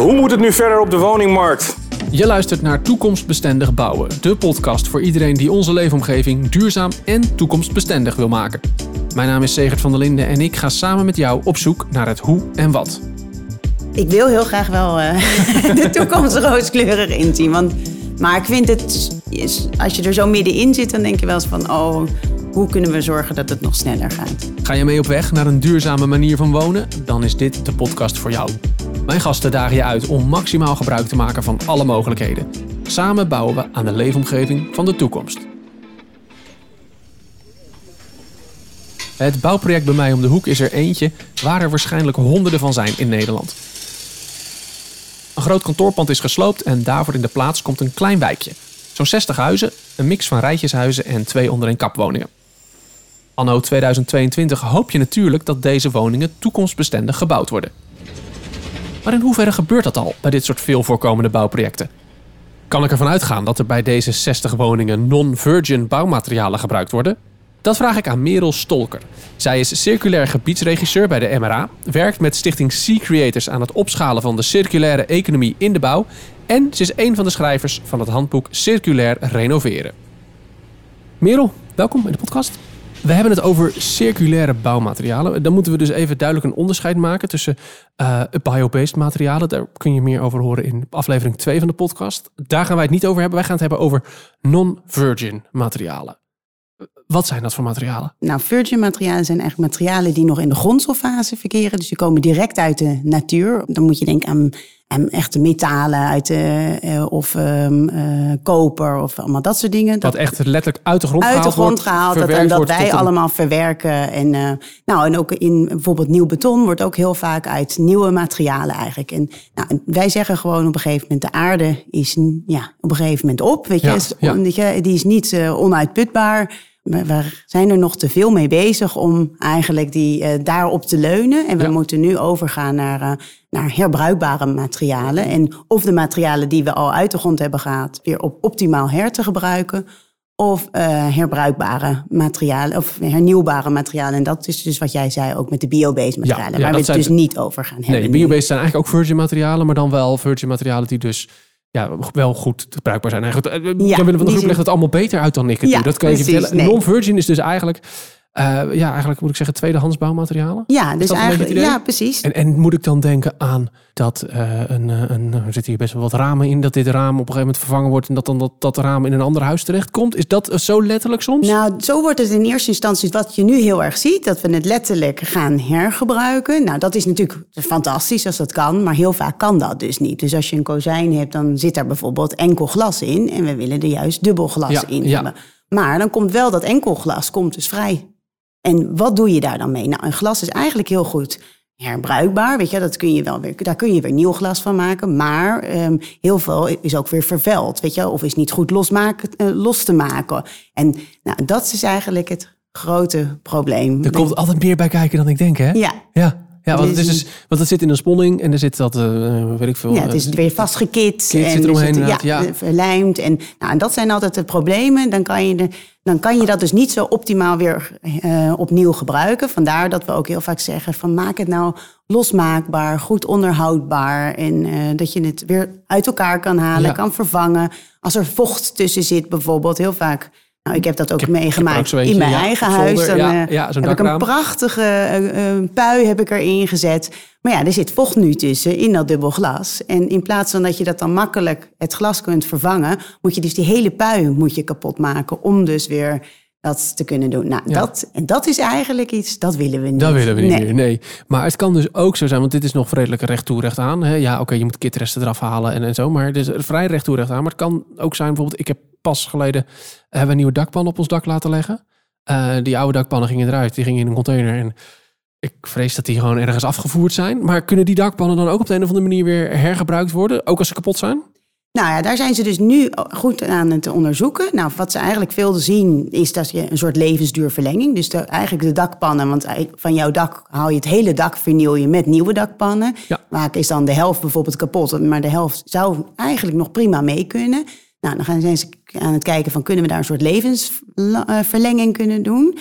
Hoe moet het nu verder op de woningmarkt? Je luistert naar Toekomstbestendig Bouwen, de podcast voor iedereen die onze leefomgeving duurzaam en toekomstbestendig wil maken. Mijn naam is Segert van der Linden en ik ga samen met jou op zoek naar het hoe en wat. Ik wil heel graag wel uh, de toekomst rooskleurig inzien. Want, maar ik vind het, als je er zo middenin zit, dan denk je wel eens van, oh, hoe kunnen we zorgen dat het nog sneller gaat? Ga je mee op weg naar een duurzame manier van wonen? Dan is dit de podcast voor jou. Mijn gasten dagen je uit om maximaal gebruik te maken van alle mogelijkheden. Samen bouwen we aan de leefomgeving van de toekomst. Het bouwproject bij mij om de hoek is er eentje waar er waarschijnlijk honderden van zijn in Nederland. Een groot kantoorpand is gesloopt en daarvoor in de plaats komt een klein wijkje. Zo'n 60 huizen, een mix van rijtjeshuizen en twee onder een kapwoningen. Anno 2022 hoop je natuurlijk dat deze woningen toekomstbestendig gebouwd worden. Maar in hoeverre gebeurt dat al bij dit soort veel voorkomende bouwprojecten? Kan ik ervan uitgaan dat er bij deze 60 woningen non-virgin bouwmaterialen gebruikt worden? Dat vraag ik aan Merel Stolker. Zij is circulair gebiedsregisseur bij de MRA, werkt met stichting Sea Creators aan het opschalen van de circulaire economie in de bouw en ze is een van de schrijvers van het handboek Circulair Renoveren. Merel, welkom in de podcast. We hebben het over circulaire bouwmaterialen. Dan moeten we dus even duidelijk een onderscheid maken tussen uh, bio-based materialen. Daar kun je meer over horen in aflevering 2 van de podcast. Daar gaan wij het niet over hebben. Wij gaan het hebben over non-virgin materialen. Wat zijn dat voor materialen? Nou, virgin materialen zijn eigenlijk materialen die nog in de grondstoffase verkeren. Dus die komen direct uit de natuur. Dan moet je denken aan en echte metalen uit de, uh, of um, uh, koper of allemaal dat soort dingen. Dat, echt letterlijk uit de grond uit gehaald de grond gehaald. Dat, en dat wij allemaal verwerken. En, uh, nou, en ook in bijvoorbeeld nieuw beton wordt ook heel vaak uit nieuwe materialen eigenlijk. En nou, wij zeggen gewoon op een gegeven moment: de aarde is ja, op een gegeven moment op. Weet je, ja, is, ja. weet je die is niet onuitputbaar we zijn er nog te veel mee bezig om eigenlijk die, uh, daarop te leunen. En we moeten nu overgaan naar, uh, naar herbruikbare materialen. En of de materialen die we al uit de grond hebben gehaald weer op optimaal her te gebruiken. Of uh, herbruikbare materialen of hernieuwbare materialen. En dat is dus wat jij zei ook met de biobased materialen. Ja, waar we het dus niet over gaan hebben. Nee, biobased zijn eigenlijk ook virgin materialen, maar dan wel virgin materialen die dus ja, wel goed gebruikbaar zijn. Eigenlijk, eh, ja, Jan Willem van de Groep legt het allemaal beter uit dan ik het ja, doe. Dat kan je vertellen. Nee. Non-virgin is dus eigenlijk uh, ja, eigenlijk moet ik zeggen tweedehands bouwmaterialen. Ja, dus eigenlijk, ja, precies. En, en moet ik dan denken aan dat uh, een, een, er zitten hier best wel wat ramen in, dat dit raam op een gegeven moment vervangen wordt en dat dan dat, dat raam in een ander huis terechtkomt? Is dat zo letterlijk soms? Nou, zo wordt het in eerste instantie wat je nu heel erg ziet, dat we het letterlijk gaan hergebruiken. Nou, dat is natuurlijk fantastisch als dat kan, maar heel vaak kan dat dus niet. Dus als je een kozijn hebt, dan zit daar bijvoorbeeld enkel glas in en we willen er juist dubbel glas ja, in ja. hebben. Maar dan komt wel dat enkel glas komt dus vrij. En wat doe je daar dan mee? Nou, een glas is eigenlijk heel goed herbruikbaar. Weet je, dat kun je wel weer, daar kun je weer nieuw glas van maken. Maar um, heel veel is ook weer vervuild. Weet je, of is niet goed losmaken, uh, los te maken. En nou, dat is eigenlijk het grote probleem. Er komt altijd meer bij kijken dan ik denk, hè? Ja. Ja. Ja, want het, is dus, want het zit in een sponning en er zit dat, uh, weet ik veel. Ja, het is weer vastgekit. Kit en zit eromheen. Zit, ja, ja, verlijmd. En, nou, en dat zijn altijd de problemen. Dan kan je, de, dan kan je dat dus niet zo optimaal weer uh, opnieuw gebruiken. Vandaar dat we ook heel vaak zeggen van maak het nou losmaakbaar, goed onderhoudbaar. En uh, dat je het weer uit elkaar kan halen, ja. kan vervangen. Als er vocht tussen zit bijvoorbeeld, heel vaak nou, ik heb dat ook heb, meegemaakt ook in mijn ja, eigen zolder, huis. Dan ja, uh, ja, heb ik een prachtige uh, pui heb ik erin gezet. Maar ja, er zit vocht nu tussen in dat dubbel glas. En in plaats van dat je dat dan makkelijk het glas kunt vervangen... moet je dus die hele pui moet je kapot maken om dus weer dat te kunnen doen. Nou, ja. dat, en dat is eigenlijk iets, dat willen we niet. Dat willen we niet nee. meer, nee. Maar het kan dus ook zo zijn, want dit is nog redelijk recht toe recht aan. Hè? Ja, oké, okay, je moet kitresten eraf halen en, en zo, maar het is vrij recht toe recht aan. Maar het kan ook zijn, bijvoorbeeld, ik heb pas geleden hebben we een nieuwe dakpan op ons dak laten leggen. Uh, die oude dakpannen gingen eruit, die gingen in een container en ik vrees dat die gewoon ergens afgevoerd zijn. Maar kunnen die dakpannen dan ook op de een of andere manier weer hergebruikt worden, ook als ze kapot zijn? Nou ja, daar zijn ze dus nu goed aan het onderzoeken. Nou, wat ze eigenlijk veel zien is dat je een soort levensduurverlenging. Dus de, eigenlijk de dakpannen, want van jouw dak haal je het hele dak, vernieuw je met nieuwe dakpannen. Ja. Vaak is dan de helft bijvoorbeeld kapot, maar de helft zou eigenlijk nog prima mee kunnen. Nou, dan gaan, zijn ze aan het kijken van kunnen we daar een soort levensverlenging kunnen doen.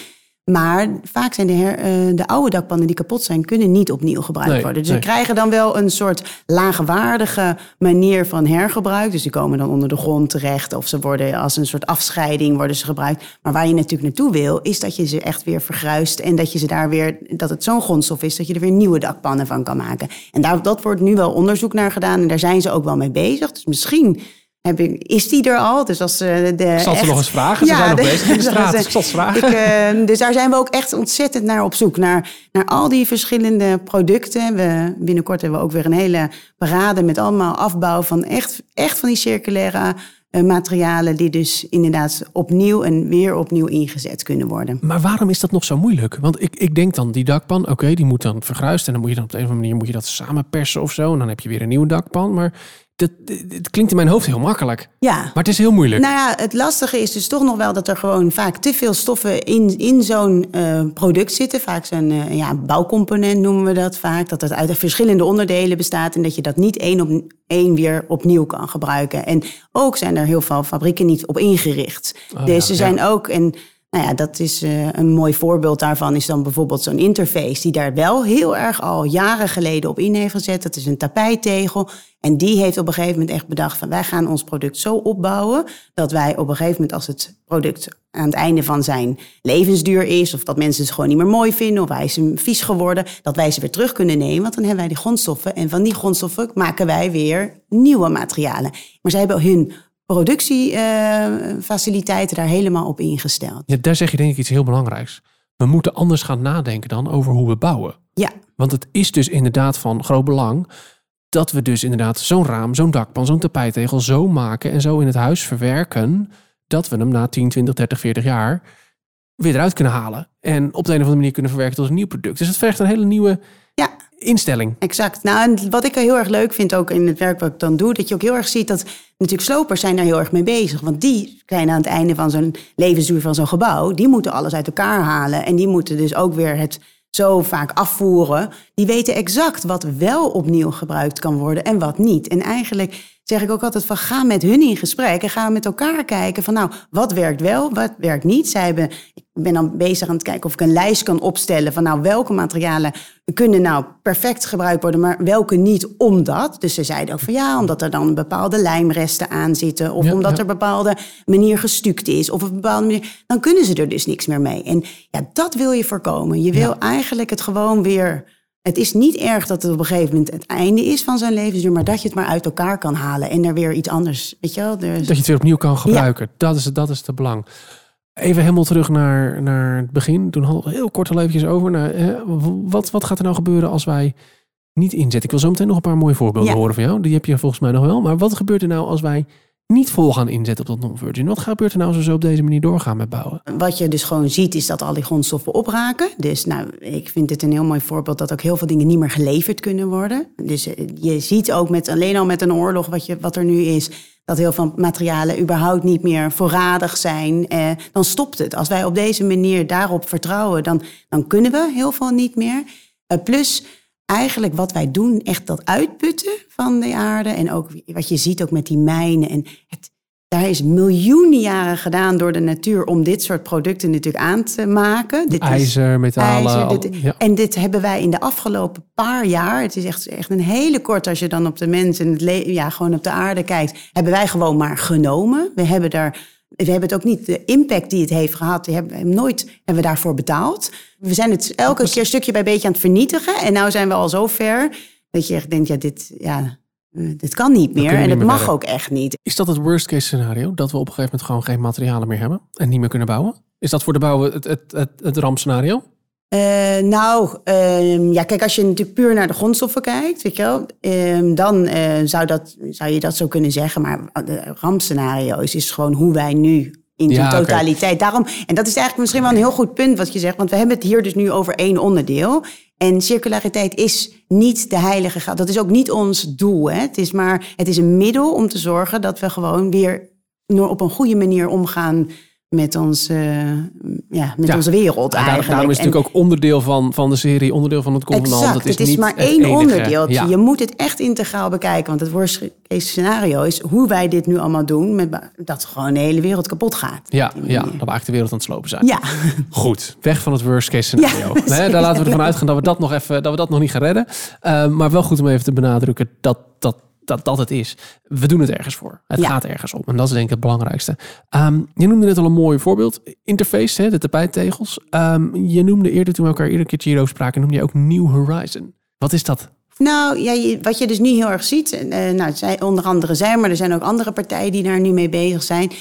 Maar vaak zijn de, her, eh, de oude dakpannen die kapot zijn, kunnen niet opnieuw gebruikt worden. Dus we krijgen dan wel een soort laagwaardige manier van hergebruik. Dus die komen dan onder de grond terecht. Of ze worden als een soort afscheiding worden ze gebruikt. Maar waar je natuurlijk naartoe wil, is dat je ze echt weer vergruist. En dat je ze daar weer, dat het zo'n grondstof is dat je er weer nieuwe dakpannen van kan maken. En daar, dat wordt nu wel onderzoek naar gedaan. En daar zijn ze ook wel mee bezig. Dus misschien heb ik, is die er al? Dus als uh, de. Ik zal ze nog eens vragen. Ze zijn nog bezig in de straat. Ik zal vragen. Ik, uh, dus daar zijn we ook echt ontzettend naar op zoek. Naar, naar al die verschillende producten. We, binnenkort hebben we ook weer een hele parade met allemaal afbouw van echt, echt van die circulaire uh, materialen. Die dus inderdaad opnieuw en weer opnieuw ingezet kunnen worden. Maar waarom is dat nog zo moeilijk? Want ik, ik denk dan die dakpan, oké, die moet dan vergruist. En dan moet je dan op een of andere manier moet je dat samenpersen of zo. En dan heb je weer een nieuwe dakpan. Maar dat, het klinkt in mijn hoofd heel makkelijk. Ja. Maar het is heel moeilijk. Nou ja, het lastige is dus toch nog wel dat er gewoon vaak te veel stoffen in, in zo'n uh, product zitten. Vaak zo'n uh, ja, bouwcomponent noemen we dat vaak. Dat het uit verschillende onderdelen bestaat en dat je dat niet één op één weer opnieuw kan gebruiken. En ook zijn er heel veel fabrieken niet op ingericht. Oh, dus ja, er zijn ja. ook. En nou ja, dat is uh, een mooi voorbeeld daarvan is dan bijvoorbeeld zo'n interface die daar wel heel erg al jaren geleden op in heeft gezet. Dat is een tapijttegel. En die heeft op een gegeven moment echt bedacht van wij gaan ons product zo opbouwen dat wij op een gegeven moment als het product aan het einde van zijn levensduur is of dat mensen het gewoon niet meer mooi vinden of hij is vies geworden, dat wij ze weer terug kunnen nemen. Want dan hebben wij die grondstoffen en van die grondstoffen maken wij weer nieuwe materialen. Maar zij hebben hun productiefaciliteiten daar helemaal op ingesteld. Ja, daar zeg je denk ik iets heel belangrijks. We moeten anders gaan nadenken dan over hoe we bouwen. Ja. Want het is dus inderdaad van groot belang dat we dus inderdaad zo'n raam, zo'n dakpan, zo'n tapijtegel zo maken en zo in het huis verwerken dat we hem na 10, 20, 30, 40 jaar weer eruit kunnen halen. En op de een of andere manier kunnen verwerken tot een nieuw product. Dus het vergt een hele nieuwe ja. Instelling. Exact. Nou, en wat ik heel erg leuk vind ook in het werk wat ik dan doe, dat je ook heel erg ziet dat natuurlijk slopers zijn daar heel erg mee bezig. Want die zijn aan het einde van zo'n levensduur van zo'n gebouw, die moeten alles uit elkaar halen. En die moeten dus ook weer het zo vaak afvoeren, die weten exact wat wel opnieuw gebruikt kan worden en wat niet. En eigenlijk zeg ik ook altijd van ga met hun in gesprek en ga met elkaar kijken van nou, wat werkt wel, wat werkt niet. Zij hebben, ik ben dan bezig aan het kijken of ik een lijst kan opstellen van nou, welke materialen kunnen nou perfect gebruikt worden, maar welke niet omdat. Dus ze zeiden ook van ja, omdat er dan bepaalde lijmresten aan zitten of ja, omdat ja. er bepaalde manier gestuukt is of op een bepaalde manier, dan kunnen ze er dus niks meer mee. En ja, dat wil je voorkomen. Je wil ja. eigenlijk het gewoon weer het is niet erg dat het op een gegeven moment het einde is van zijn levensduur, maar dat je het maar uit elkaar kan halen en er weer iets anders, weet je wel? Dus... Dat je het weer opnieuw kan gebruiken. Dat, is, dat is de belang. Even helemaal terug naar, naar het begin. Toen hadden we heel kort al eventjes over. Nou, wat, wat gaat er nou gebeuren als wij niet inzetten? Ik wil zo meteen nog een paar mooie voorbeelden ja. horen van jou. Die heb je volgens mij nog wel. Maar wat gebeurt er nou als wij niet vol gaan inzetten op dat non-virgin? Wat gebeurt er nou als we zo op deze manier doorgaan met bouwen? Wat je dus gewoon ziet is dat al die grondstoffen opraken. Dus nou, ik vind dit een heel mooi voorbeeld dat ook heel veel dingen niet meer geleverd kunnen worden. Dus je ziet ook met, alleen al met een oorlog wat, je, wat er nu is, dat heel veel materialen überhaupt niet meer voorradig zijn. Eh, dan stopt het. Als wij op deze manier daarop vertrouwen, dan, dan kunnen we heel veel niet meer. Uh, plus eigenlijk wat wij doen, echt dat uitputten van de aarde. En ook wat je ziet ook met die mijnen. En het, daar is miljoenen jaren gedaan door de natuur om dit soort producten natuurlijk aan te maken. Dit IJzer, metalen. IJzer, dit, ja. En dit hebben wij in de afgelopen paar jaar, het is echt, echt een hele kort als je dan op de mensen, ja, gewoon op de aarde kijkt, hebben wij gewoon maar genomen. We hebben daar we hebben het ook niet, de impact die het heeft gehad, die hebben we nooit hebben we daarvoor betaald. We zijn het elke keer stukje bij beetje aan het vernietigen. En nu zijn we al zo ver dat je echt denkt, ja, dit, ja, dit kan niet meer. En het mag verder. ook echt niet. Is dat het worst case scenario? Dat we op een gegeven moment gewoon geen materialen meer hebben en niet meer kunnen bouwen? Is dat voor de bouwen het, het, het, het rampscenario? Uh, nou, uh, ja, kijk, als je natuurlijk puur naar de grondstoffen kijkt, weet je wel, uh, dan uh, zou, dat, zou je dat zo kunnen zeggen. Maar de rampscenario's is gewoon hoe wij nu in zijn ja, totaliteit. Okay. Daarom, en dat is eigenlijk misschien wel een heel goed punt wat je zegt, want we hebben het hier dus nu over één onderdeel. En circulariteit is niet de heilige graal. Dat is ook niet ons doel. Hè? Het is maar het is een middel om te zorgen dat we gewoon weer op een goede manier omgaan met, ons, ja, met onze wereld ja, eigenlijk. Daarom is het natuurlijk ook onderdeel van, van de serie, onderdeel van het convenant. Exact, het is, het is maar één onderdeel. Je moet het echt integraal bekijken. Want het worst case scenario is hoe wij dit nu allemaal doen... Met, dat gewoon de hele wereld kapot gaat. Ja, ja dat we eigenlijk de wereld aan het slopen zijn. Ja. Goed, weg van het worst case scenario. nee, daar laten we ervan uitgaan dat we dat nog, even, dat we dat nog niet gaan redden. Uh, maar wel goed om even te benadrukken dat... dat dat dat het is. We doen het ergens voor. Het gaat ergens om. En dat is denk ik het belangrijkste. Um, je noemde net al een mooi voorbeeld. Interface, hè, de tapijttegels. Um, je noemde eerder, toen we elkaar eerder een keertje hierover spraken, noemde je ook New Horizon. Wat is dat? Nou, ja, wat je dus nu heel erg ziet, uh, nou, zij, onder andere zijn, maar er zijn ook andere partijen die daar nu mee bezig zijn.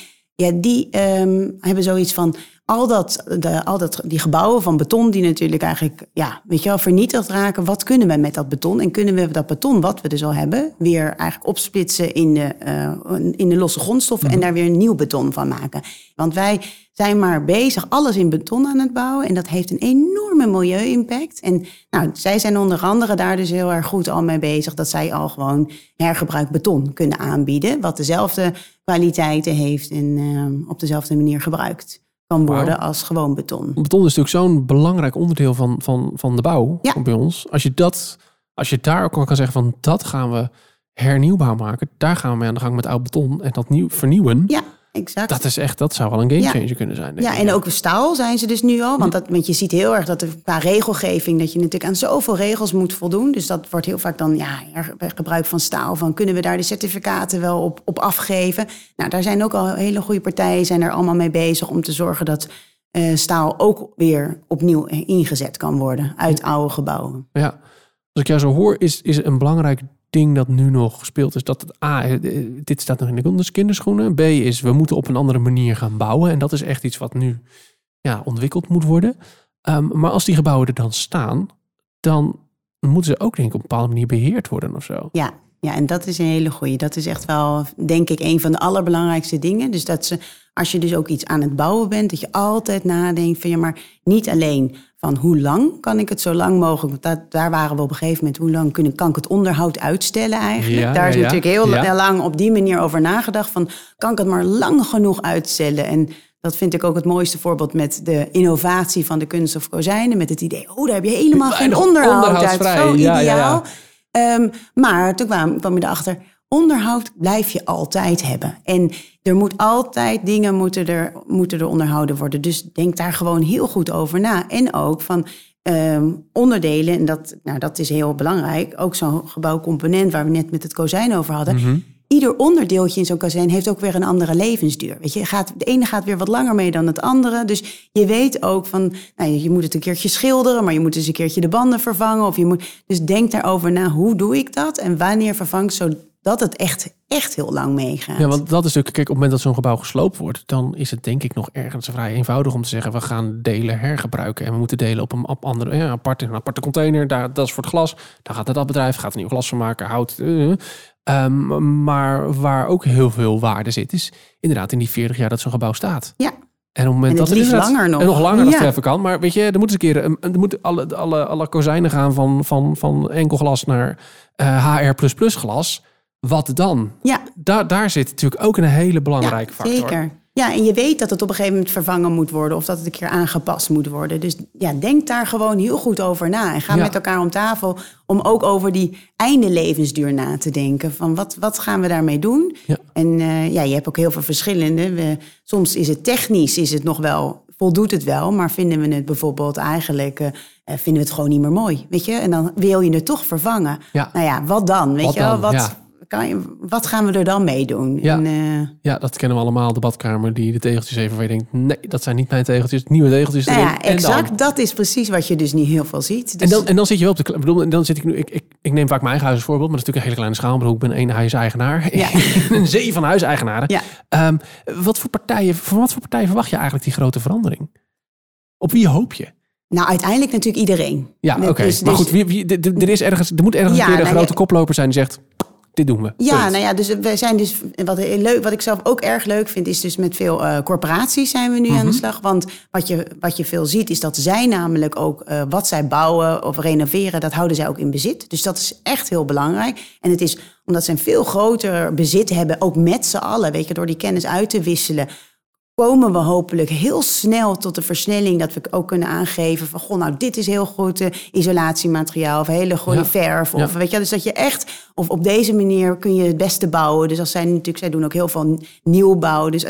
Ja, die um, hebben zoiets van al, dat, de, al dat, die gebouwen van beton die natuurlijk eigenlijk ja, weet je wel, vernietigd raken. Wat kunnen we met dat beton? En kunnen we dat beton wat we dus al hebben weer eigenlijk opsplitsen in de, uh, in de losse grondstoffen en mhm. daar weer een nieuw beton van maken? Want wij zijn maar bezig alles in beton aan het bouwen en dat heeft een enorme milieu-impact. En nou, zij zijn onder andere daar dus heel erg goed al mee bezig dat zij al gewoon hergebruik beton kunnen aanbieden, wat dezelfde kwaliteiten heeft en uh, op dezelfde manier gebruikt kan worden als gewoon beton. Beton is natuurlijk zo'n belangrijk onderdeel van, van, van de bouw ja. bij ons. Als je, dat, als je daar ook kan zeggen van dat gaan we hernieuwbaar maken. Daar gaan we mee aan de gang met oud beton en dat nieuw, vernieuwen. Ja exact. Dat is echt, dat zou wel een gamechanger kunnen zijn. ja, en ook staal zijn ze dus nu al. Want, dat, want je ziet heel erg dat er qua regelgeving, dat je natuurlijk aan zoveel regels moet voldoen. Dus dat wordt heel vaak dan ja, gebruik van staal. Van kunnen we daar de certificaten wel op, op afgeven? Nou, daar zijn ook al hele goede partijen zijn er allemaal mee bezig om te zorgen dat uh, staal ook weer opnieuw ingezet kan worden uit oude gebouwen. Ja, als ik jou zo hoor, is, is een belangrijk ding dat nu nog speelt, is dat het A, eh, dit staat nog in de kinderschoenen. B is, we moeten op een andere manier gaan bouwen. En dat is echt iets wat nu ja, ontwikkeld moet worden. Um, maar als die gebouwen er dan staan, dan moeten ze ook denk ik op een bepaalde manier beheerd worden of zo. Ja, ja, en dat is een hele goeie. Dat is echt wel, denk ik, een van de allerbelangrijkste dingen. Dus dat ze, als je dus ook iets aan het bouwen bent, dat je altijd nadenkt van ja, maar niet alleen van hoe lang kan ik het zo lang mogelijk, want dat, daar waren we op een gegeven moment, hoe lang kun, kan ik het onderhoud uitstellen eigenlijk? daar is natuurlijk heel lang op die manier over nagedacht van kan ik het maar lang genoeg uitstellen? En dat vind ik ook het mooiste voorbeeld met de innovatie van de kunst of kozijnen. Met het idee, oh, daar heb je helemaal geen onderhoud uit. Zo ideaal. Um, maar toen kwam, je erachter, onderhoud blijf je altijd hebben. En er moet altijd dingen moeten er, moeten er onderhouden worden. Dus denk daar gewoon heel goed over na. En ook van um, onderdelen, en dat, nou, dat is heel belangrijk. Ook zo'n gebouwcomponent waar we net met het kozijn over hadden. Mhm ieder onderdeeltje in zo'n kazijn heeft ook weer een andere levensduur. Weet je, gaat, de ene gaat weer wat langer mee dan het andere. Dus je weet ook van, nou, je moet het een keertje schilderen, maar je moet dus een keertje de banden vervangen. Of je moet, dus denk daarover na, hoe doe ik dat en wanneer vervang zodat het echt, echt heel lang meegaat. Ja, want dat is natuurlijk, kijk, op het moment dat zo'n gebouw gesloopt wordt, dan is het denk ik nog ergens vrij eenvoudig om te zeggen, we gaan delen hergebruiken en we moeten delen op een op andere, ja, aparte container, daar, dat is voor het glas. Dan gaat het dat bedrijf, gaat een nieuw glas van maken, hout. Uh, Um, maar waar ook heel veel waarde zit, is inderdaad in die 40 jaar dat zo'n gebouw staat. Ja. En op het moment dat het langer nog. En nog langer ja. treffen kan. Maar weet je, er moet eens een keer er moet alle, alle, alle kozijnen gaan van, van, van enkel glas naar uh, HR glas. Wat dan? Ja. Daar, daar zit natuurlijk ook een hele belangrijke ja, factor. Zeker. Ja, en je weet dat het op een gegeven moment vervangen moet worden of dat het een keer aangepast moet worden. Dus ja, denk daar gewoon heel goed over na. En ga met elkaar om tafel om ook over die einde levensduur na te denken. Van wat, wat gaan we daarmee doen? Ja. En uh, ja, je hebt ook heel veel verschillende. We, soms is het technisch, is het nog wel, voldoet het wel, maar vinden we het bijvoorbeeld eigenlijk. Uh, vinden we het gewoon niet meer mooi, weet je? En dan wil je het toch vervangen. Ja. Nou ja, wat dan? Weet je wel? Wat, kan je, wat gaan we er dan mee doen? Ja, eh, ja, dat kennen we allemaal. De badkamer die de tegeltjes even waar je denkt... nee, dat zijn niet mijn tegeltjes. Nieuwe tegeltjes nou ja, exact. Dat is precies wat je dus niet heel veel ziet. Dus... En, dan, en dan zit je wel op de... Bedoel, dan zit ik nu... Ik, ik, ik neem vaak mijn eigen huis als voorbeeld. Maar dat is natuurlijk een hele kleine schaal. Ik, ben één huiseigenaar. Ja. een zee van huiseigenaren. Ja. Um, wat voor partijen, van wat voor partijen verwacht je eigenlijk die grote verandering? Op wie hoop je? Nou, uiteindelijk natuurlijk iedereen. Ja, oké. Dus, maar dus- goed, wie, wie, er, is ergens, er moet ergens een keer een nou grote koploper zijn die zegt dit doen we. Ja, nou ja, dus we zijn dus wat leuk, wat ik zelf ook erg leuk vind, is dus met veel uh, corporaties zijn we nu aan de mhm. slag. Want wat je, wat je veel ziet, is dat zij namelijk ook uh, wat zij bouwen of renoveren, dat houden zij ook in bezit. Dus dat is echt heel belangrijk. En het is omdat ze een veel groter bezit hebben, ook met z'n allen, weet je, door die kennis uit te wisselen komen we hopelijk heel snel tot de versnelling dat we ook kunnen aangeven van goh, nou dit is heel goed uh, isolatiemateriaal of hele goede verf. Of weet je, dus dat je echt, of op deze manier kun je het beste bouwen. Dus als zij natuurlijk, zij doen ook heel veel nieuwbouw. Dus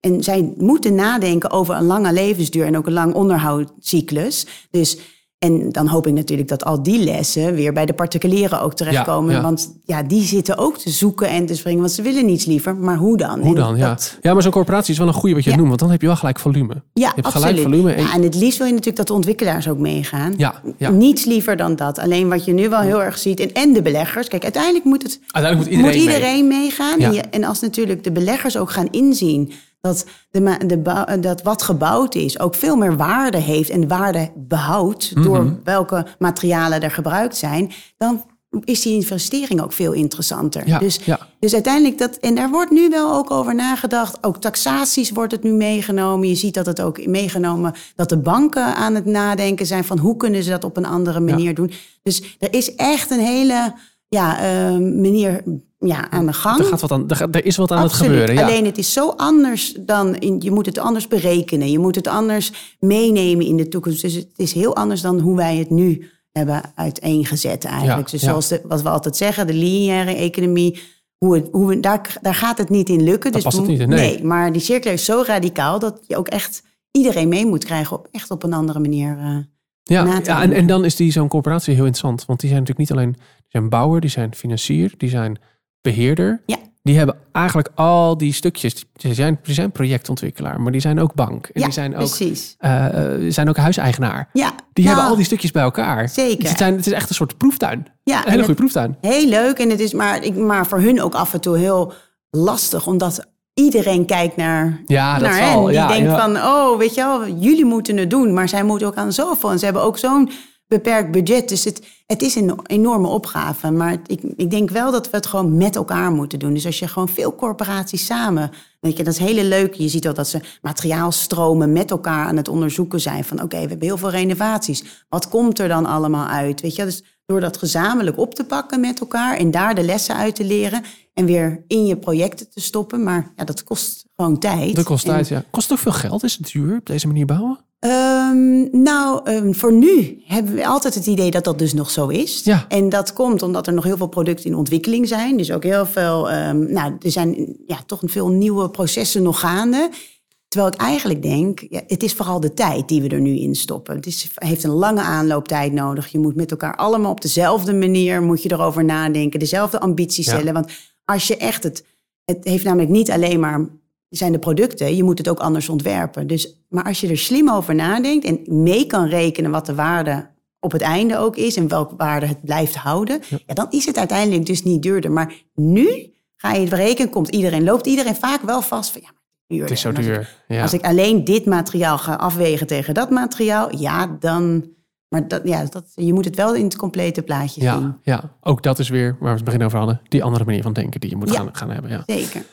en zij moeten nadenken over een lange levensduur en ook een lang onderhoudscyclus. Dus en dan hoop ik natuurlijk dat al die lessen weer bij de particulieren ook terechtkomen. Want ja, die zitten ook te zoeken en te springen, want ze willen niets liever. Maar hoe dan? Hoe dan, ja. Ja, maar zo'n corporatie is wel een goede wat je noemt, want dan heb je wel gelijk volume. Ja, je hebt absoluut. gelijk volume. En... Ja, en het liefst wil je natuurlijk dat de ontwikkelaars ook meegaan. Ja, Niets liever dan dat. Alleen wat je nu wel heel erg ziet, en, en de beleggers. Kijk, uiteindelijk moet, het, uiteindelijk moet iedereen, moet iedereen meegaan. En, je, en als natuurlijk de beleggers ook gaan inzien dat, de, de, dat wat gebouwd is ook veel meer waarde heeft en waarde behoudt door mhm. welke materialen er gebruikt zijn, dan is die investering ook veel interessanter. Ja, dus, dus uiteindelijk dat, en daar wordt nu wel ook over nagedacht. Ook taxaties wordt het nu meegenomen. Je ziet dat het ook meegenomen dat de banken aan het nadenken zijn van hoe kunnen ze dat op een andere manier doen. Dus er is echt een hele ja, uh, manier ja, aan de gang. Er, gaat wat aan, er, is wat aan het gebeuren. Ja. Alleen het is zo anders dan. In, je moet het anders berekenen. Je moet het anders meenemen in de toekomst. Dus het is heel anders dan hoe wij het nu hebben uiteengezet eigenlijk. dus zoals de, wat we altijd zeggen, de lineaire economie. Hoe het, hoe we, daar, daar gaat het niet in lukken. Dus past het niet, nee. nee. Maar die cirkel is zo radicaal dat je ook echt iedereen mee moet krijgen op echt op een andere manier. Uh, ja, ja en, en dan is die zo'n corporatie heel interessant. Want die zijn natuurlijk niet alleen die zijn bouwer, die zijn financier, die zijn beheerder. Ja. Die hebben eigenlijk al die stukjes. Die zijn, die zijn projectontwikkelaar, maar die zijn ook bank. En ja, die zijn ook, precies. Uh, zijn ook huiseigenaar. Ja, die hebben nou, al die stukjes bij elkaar. Zeker. Dus het, zijn, het is echt een soort proeftuin. Ja, een hele goede proeftuin. Heel leuk. En het is maar, ik, maar voor hun ook af en toe heel lastig, omdat iedereen kijkt naar, ja, dat naar zal, hen. Die denkt van, oh, weet je wel, jullie moeten het doen. Maar zij moeten ook aan zoveel. En ze hebben ook zo'n beperkt budget. Dus het, het is een enorme opgave. Maar ik, ik denk wel dat we het gewoon met elkaar moeten doen. Dus als je gewoon veel corporaties samen. Weet je, dat is hele leuk. Je ziet ook dat ze materiaalstromen met elkaar aan het onderzoeken zijn. Van oké, we hebben heel veel renovaties. Wat komt er dan allemaal uit? Weet je, dus door dat gezamenlijk op te pakken met elkaar en daar de lessen uit te leren en weer in je projecten te stoppen. Maar ja, dat kost gewoon tijd. Dat kost tijd, ja. Kost ook veel geld? Is het duur op deze manier bouwen? Um, nou, um, voor nu hebben we altijd het idee dat dat dus nog zo is. Ja. En dat komt omdat er nog heel veel producten in ontwikkeling zijn. Dus ook heel veel, um, nou, er zijn ja, toch veel nieuwe processen nog gaande. Terwijl ik eigenlijk denk, ja, het is vooral de tijd die we er nu in stoppen. Het is, heeft een lange aanlooptijd nodig. Je moet met elkaar allemaal op dezelfde manier moet je erover nadenken, dezelfde ambities stellen. Want als je echt het, het heeft namelijk niet alleen maar zijn de producten, je moet het ook anders ontwerpen. Dus, maar als je er slim over nadenkt en mee kan rekenen wat de waarde op het einde ook is en welke waarde het blijft houden, ja. dan is het uiteindelijk dus niet duurder. Maar nu ga je het berekenen, komt iedereen, loopt iedereen vaak wel vast van ja, duur. Het is zo duur. Als, ja. als ik alleen dit materiaal ga afwegen tegen dat materiaal, ja, dan. Maar dat, ja, dat, je moet het wel in het complete plaatje ja, zien. Ja, ook dat is weer waar we het begin over hadden. Die andere manier van denken die je moet gaan, gaan hebben. Ja. Zeker.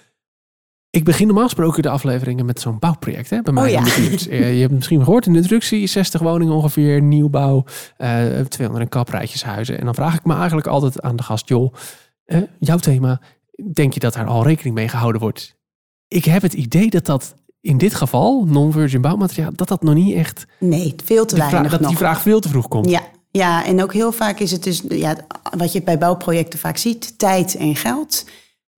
Ik begin normaal gesproken de afleveringen met zo'n bouwproject. Hè, bij mij oh, ja. Eh, je hebt misschien gehoord in de introductie: 60 woningen ongeveer, nieuwbouw, uh, 200 en kaprijtjeshuizen. En dan vraag ik me eigenlijk altijd aan de gast: joh, uh, jouw thema, denk je dat daar al rekening mee gehouden wordt? Ik heb het idee dat dat in dit geval, non-virgin bouwmateriaal, dat dat nog niet echt. Nee, veel te weinig. Vraag, dat nog. die vraag veel te vroeg komt. Ja, ja, en ook heel vaak is het dus, ja, wat je bij bouwprojecten vaak ziet: tijd en geld.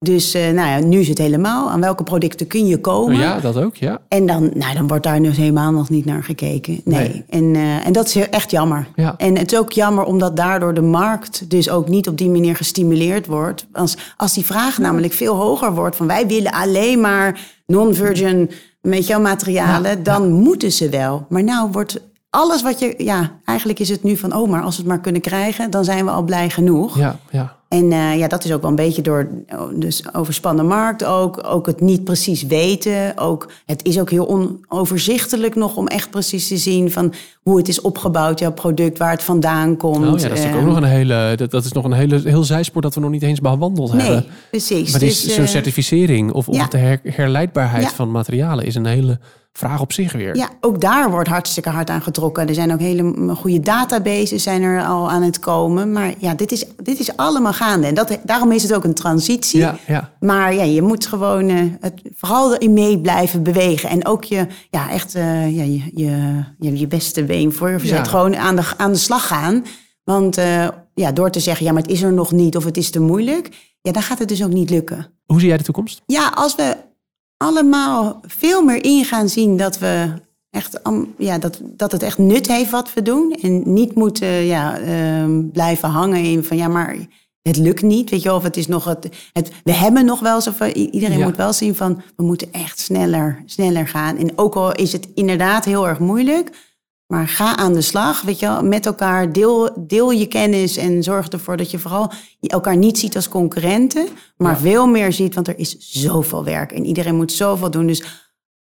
Dus uh, nou ja, nu is het helemaal. Aan welke producten kun je komen? Ja, dat ook, ja. En dan, nou, dan wordt daar dus helemaal nog niet naar gekeken. Nee. En, uh, en dat is echt jammer. Ja. En het is ook jammer omdat daardoor de markt dus ook niet op die manier gestimuleerd wordt. Als, als die vraag namelijk veel hoger wordt van wij willen alleen maar non-virgin met jouw materialen, dan moeten ze wel. Maar nou wordt alles wat je, ja, eigenlijk is het nu van, oh, maar als we het maar kunnen krijgen, dan zijn we al blij genoeg. Ja, ja. En uh, ja, dat is ook wel een beetje door dus overspannen markt ook. Ook het niet precies weten. Ook, het is ook heel onoverzichtelijk nog om echt precies te zien van hoe het is opgebouwd, jouw product, waar het vandaan komt. Oh ja, dat is ook nog een hele, dat, dat, is nog een hele heel zijspoor dat we nog niet eens bewandeld nee, hebben. precies. Maar dus, zo'n uh, certificering of, of de her, herleidbaarheid ja. van materialen is een hele vraag op zich weer. Ja, ook daar wordt hartstikke hard aan getrokken. Er zijn ook hele goede databases zijn er al aan het komen. Maar ja, dit is, dit is allemaal gaande. En dat, daarom is het ook een transitie. Ja, ja. Maar ja, je moet gewoon uh, het, vooral erin mee blijven bewegen. En ook je, ja, echt uh, ja, je, je, je, beste been voor verzet. Gewoon aan de, aan de slag gaan. Want uh, ja, door te zeggen, ja, maar het is er nog niet of het is te moeilijk. Ja, dan gaat het dus ook niet lukken. Hoe zie jij de toekomst? Ja, als we allemaal veel meer in gaan zien dat we echt ja, dat, dat het echt nut heeft wat we doen. En niet moeten ja, uh, blijven hangen in van ja, maar het lukt niet. Weet je of het is nog het, het we hebben nog wel zoveel. Iedereen moet wel zien van we moeten echt sneller, sneller gaan. En ook al is het inderdaad heel erg moeilijk. Maar ga aan de slag, weet je wel, met elkaar. Deel, deel je kennis en zorg ervoor dat je vooral elkaar niet ziet als concurrenten, maar veel meer ziet, want er is zoveel werk en iedereen moet zoveel doen. Dus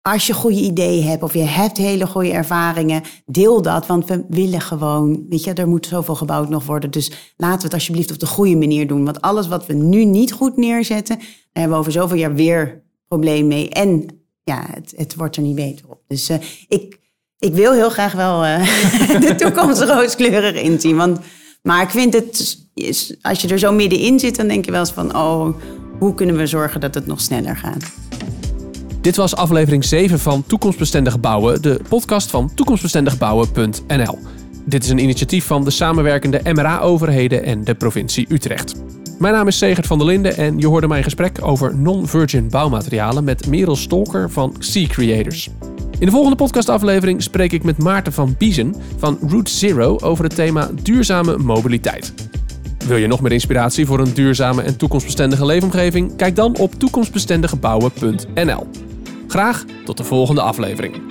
als je goede ideeën hebt of je hebt hele goede ervaringen, deel dat, want we willen gewoon, weet je, er moet zoveel gebouwd nog worden. Dus laten we het alsjeblieft op de goede manier doen. Want alles wat we nu niet goed neerzetten, daar hebben we over zoveel jaar weer probleem mee. En ja, het, het wordt er niet beter op. Dus uh, ik ik wil heel graag wel uh, de toekomst rooskleurig inzien. Want, maar ik vind het, als je er zo middenin zit, dan denk je wel eens van, oh, hoe kunnen we zorgen dat het nog sneller gaat? Dit was aflevering 7 van Toekomstbestendig Bouwen, de podcast van toekomstbestendigbouwen.nl. Dit is een initiatief van de samenwerkende MRA-overheden en de provincie Utrecht. Mijn naam is Segert van der Linden en je hoorde mijn gesprek over non-virgin bouwmaterialen met Merel Stolker van Sea Creators. In de volgende podcastaflevering spreek ik met Maarten van Biezen van Route Zero over het thema duurzame mobiliteit. Wil je nog meer inspiratie voor een duurzame en toekomstbestendige leefomgeving? Kijk dan op toekomstbestendigebouwen.nl. Graag tot de volgende aflevering.